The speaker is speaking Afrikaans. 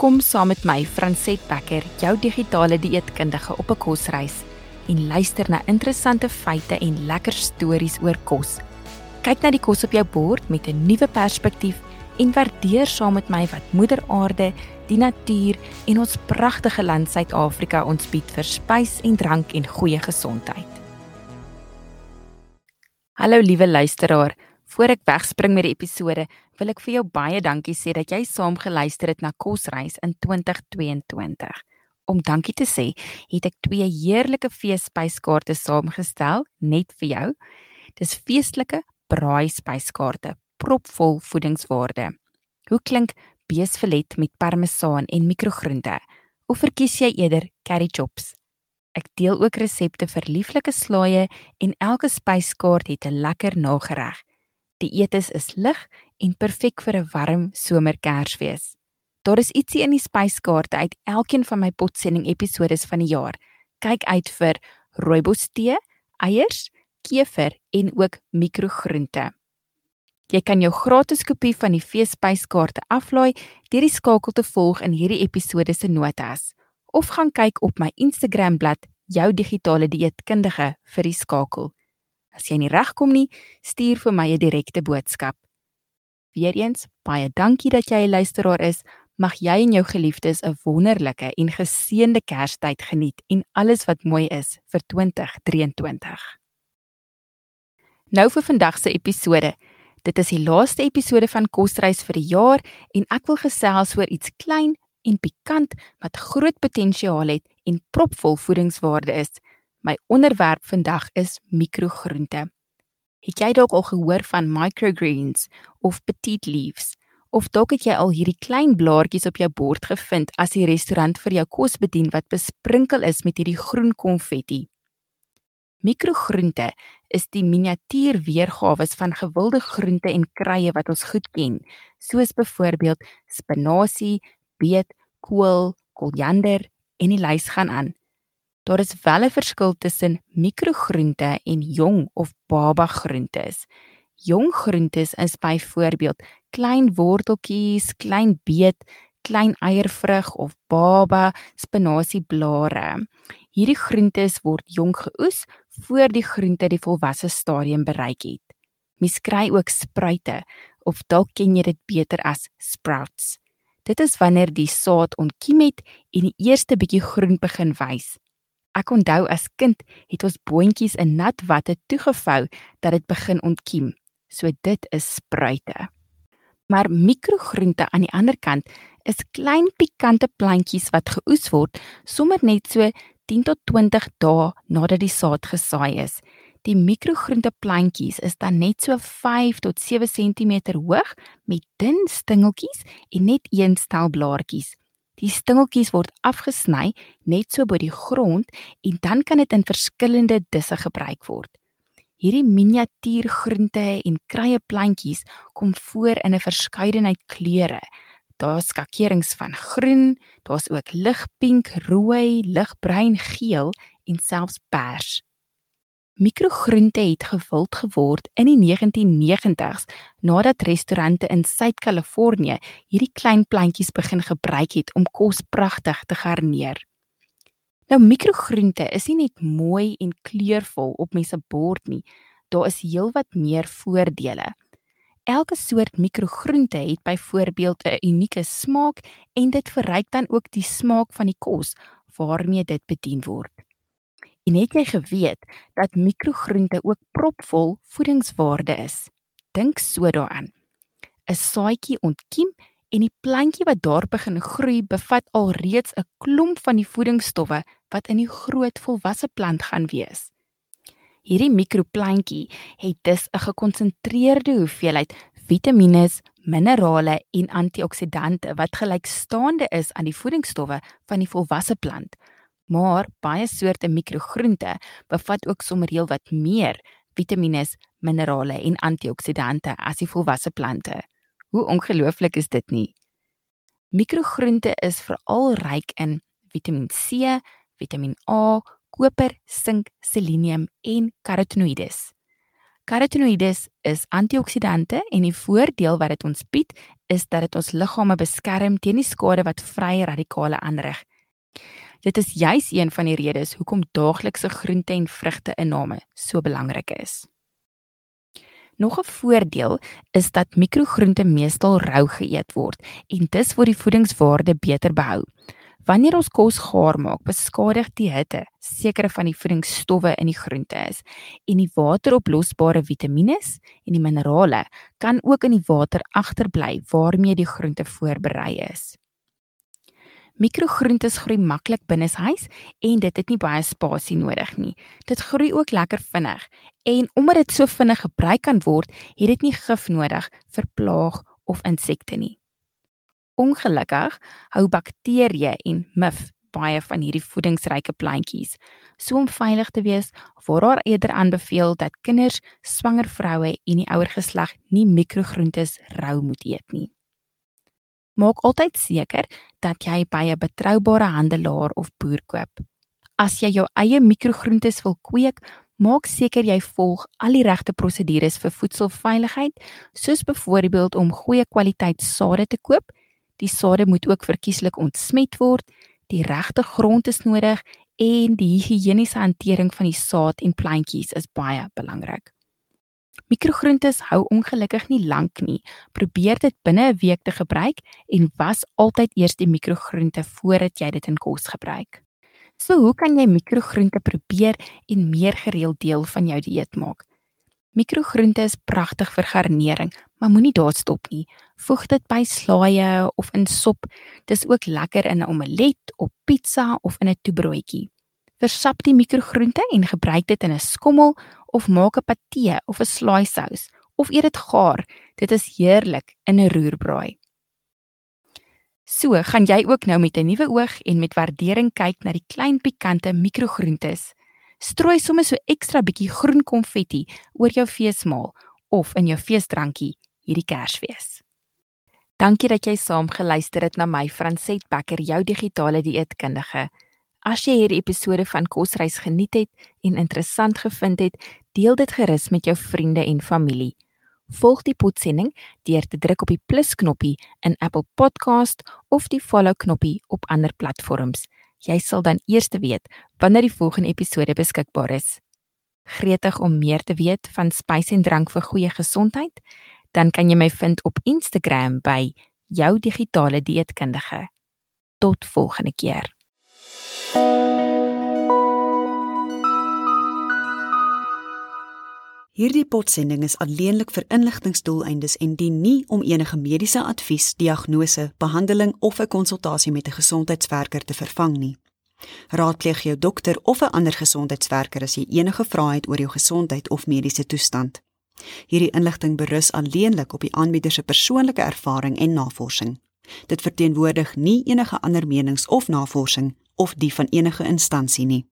Kom saam met my, Franset Becker, jou digitale dieetkundige op 'n kosreis en luister na interessante feite en lekker stories oor kos. Kyk na die kos op jou bord met 'n nuwe perspektief en waardeer saam met my wat Moeder Aarde, die natuur en ons pragtige land Suid-Afrika ons bied vir spys en drank en goeie gesondheid. Hallo liewe luisteraar, voor ek wegspring met die episode, wil ek vir jou baie dankie sê dat jy saam geluister het na Kosreis in 2022 om dankie te sê, het ek twee heerlike feesspyskaarte saamgestel net vir jou. Dis feestelike braaispyskaarte, propvol voedingswaarde. Hoe klink beesfilet met parmesaan en mikrogrunte? Of verkies jy eerder curry chops? Ek deel ook resepte vir lieflike slaaie en elke spyskaart het 'n lekker nagereg. Die eetes is lig en perfek vir 'n warm somerkersfees. Daar is ietsie in die spyskaarte uit elkeen van my potsending episodes van die jaar. Kyk uit vir rooibos tee, eiers, kever en ook mikrogroente. Jy kan jou gratis kopie van die feesspyskaarte aflaai deur die skakel te volg in hierdie episode se notas of gaan kyk op my Instagram bladsy jou digitale dieetkundige vir die skakel. As jy nie regkom nie, stuur vir my 'n direkte boodskap. Weereens baie dankie dat jy 'n luisteraar is. Mag jy en jou geliefdes 'n wonderlike en geseënde Kerstyd geniet en alles wat mooi is vir 2023. Nou vir vandag se episode. Dit is die laaste episode van Kosreis vir die jaar en ek wil gesels oor iets klein en pikant wat groot potensiaal het en propvol voedingswaarde is. My onderwerp vandag is mikrogroente. Het jy dalk al gehoor van microgreens of petite leaves? Of dalk het jy al hierdie klein blaartjies op jou bord gevind as die restaurant vir jou kos bedien wat besprinkel is met hierdie groen konfetti. Mikrogroente is die miniatuur weergawe van gewilde groente en kruie wat ons goed ken, soos byvoorbeeld spinasie, beet, kool, koriander en die lys gaan aan. Daar is wel 'n verskil tussen mikrogroente en jong of baba groentes. Jong groentes is byvoorbeeld klein worteltjies, klein beet, klein eiervrug of baba spinasieblare. Hierdie groentes word jonk geoes voor die groente die volwasse stadium bereik het. Mens kry ook spruite of dalk ken jy dit beter as sprouts. Dit is wanneer die saad ontkiem het en die eerste bietjie groen begin wys. Ek onthou as kind het ons boontjies in nat watte toegevou dat dit begin ontkiem. So dit is spruite. Maar mikrogroente aan die ander kant is klein pikante plantjies wat geoes word sommer net so 10 tot 20 dae nadat die saad gesaai is. Die mikrogroente plantjies is dan net so 5 tot 7 cm hoog met dun stingeltjies en net een stel blaartjies. Die stingeltjies word afgesny net so by die grond en dan kan dit in verskillende disse gebruik word. Hierdie miniatuurgroente en kruie plantjies kom voor in 'n verskeidenheid kleure. Daar's skakerings van groen, daar's ook ligpink, rooi, ligbruin, geel en selfs pers. Mikrogroente het gewild geword in die 1990s nadat restaurante in Suid-Kalifornië hierdie klein plantjies begin gebruik het om kos pragtig te garneer. Nou mikrogroente is nie net mooi en kleurvol op mense bord nie. Daar is heelwat meer voordele. Elke soort mikrogroente het byvoorbeeld 'n unieke smaak en dit verryk dan ook die smaak van die kos waarmee dit bedien word. En het jy geweet dat mikrogroente ook propvol voedingswaarde is? Dink so daaraan. 'n Saadjie ontkiem en die plantjie wat daar begin groei bevat alreeds 'n klomp van die voedingsstowwe wat in die groot volwasse plant gaan wees. Hierdie mikroplantjie het dus 'n gekonsentreerde hoeveelheid vitamiene, minerale en antioksidante wat gelykstaande is aan die voedingsstowwe van die volwasse plant. Maar baie soorte mikrogroente bevat ook sommer heelwat meer vitamiene, minerale en antioksidante as die volwasse plante. Hoe ongelooflik is dit nie? Mikrogroente is veral ryk in Vitamiin C, Vitamiin A, koper, sink, selenium en karotenoïdes. Carotenoïdes is antioksidante en die voordeel wat dit ons bied is dat dit ons liggame beskerm teen die skade wat vrye radikale aanrig. Dit is juis een van die redes hoekom daaglikse groente en vrugte inname so belangrik is. Nog 'n voordeel is dat mikrogroente meestal rou geëet word en dis word die voedingswaarde beter behou. Wanneer ons kos gaar maak, beskadig die hitte sekere van die voedingsstowwe in die groente is en die wateroplosbare vitamiene en die minerale kan ook in die water agterbly waarmee die groente voorberei is. Mikrogroentes groei maklik binne huis en dit het nie baie spasie nodig nie. Dit groei ook lekker vinnig en omdat dit so vinnig gebruik kan word, het dit nie gif nodig vir plaag of insekte nie. Ongelukkig hou bakterieë en mif baie van hierdie voedingsryke plantjies. So om veilig te wees, word daar eerder aanbeveel dat kinders, swanger vroue en die ouer geslag nie mikrogroentes rou moet eet nie. Maak altyd seker dat jy by 'n betroubare handelaar of boer koop. As jy jou eie mikrogroentes wil kweek, maak seker jy volg al die regte prosedures vir voedselveiligheid, soos byvoorbeeld om goeie kwaliteit sade te koop. Die sade moet ook verkieslik ontsmet word die regte grond is nodig en die higiëniese hantering van die saad en plantjies is baie belangrik. Mikrogroentes hou ongelukkig nie lank nie. Probeer dit binne 'n week te gebruik en was altyd eers die mikrogroente voordat jy dit in kos gebruik. So hoe kan jy mikrogroente probeer en meer gereeld deel van jou dieet maak? Mikrogroente is pragtig vir garnering, maar moenie daar stop nie. Voeg dit by slaaië of in sop. Dis ook lekker in 'n omelet, op pizza of in 'n toebroodjie. Versap die mikrogroente en gebruik dit in 'n skommel of maak 'n patee of 'n slaaisous of eet dit gaar. Dit is heerlik in 'n roerbraai. So, gaan jy ook nou met 'n nuwe oog en met waardering kyk na die klein pikante mikrogroentes strooi sommer so ekstra bietjie groen konfetti oor jou feesmaal of in jou feesdrankie hierdie Kersfees. Dankie dat jy saam geluister het na my Franset Becker, jou digitale dieetkundige. As jy hierdie episode van Kosreis geniet het en interessant gevind het, deel dit gerus met jou vriende en familie. Volg die potsending deur te druk op die plus knoppie in Apple Podcast of die follow knoppie op ander platforms. Jy sal dan eers weet wanneer die volgende episode beskikbaar is. Gretig om meer te weet van spys en drank vir goeie gesondheid, dan kan jy my vind op Instagram by jou digitale dieetkundige. Tot volgende keer. Hierdie potsending is alleenlik vir inligtingdoeleindes en dien nie om enige mediese advies, diagnose, behandeling of 'n konsultasie met 'n gesondheidswerker te vervang nie. Raadpleeg jou dokter of 'n ander gesondheidswerker as jy enige vrae het oor jou gesondheid of mediese toestand. Hierdie inligting berus alleenlik op die aanbieder se persoonlike ervaring en navorsing. Dit verteenwoordig nie enige ander menings of navorsing of die van enige instansie nie.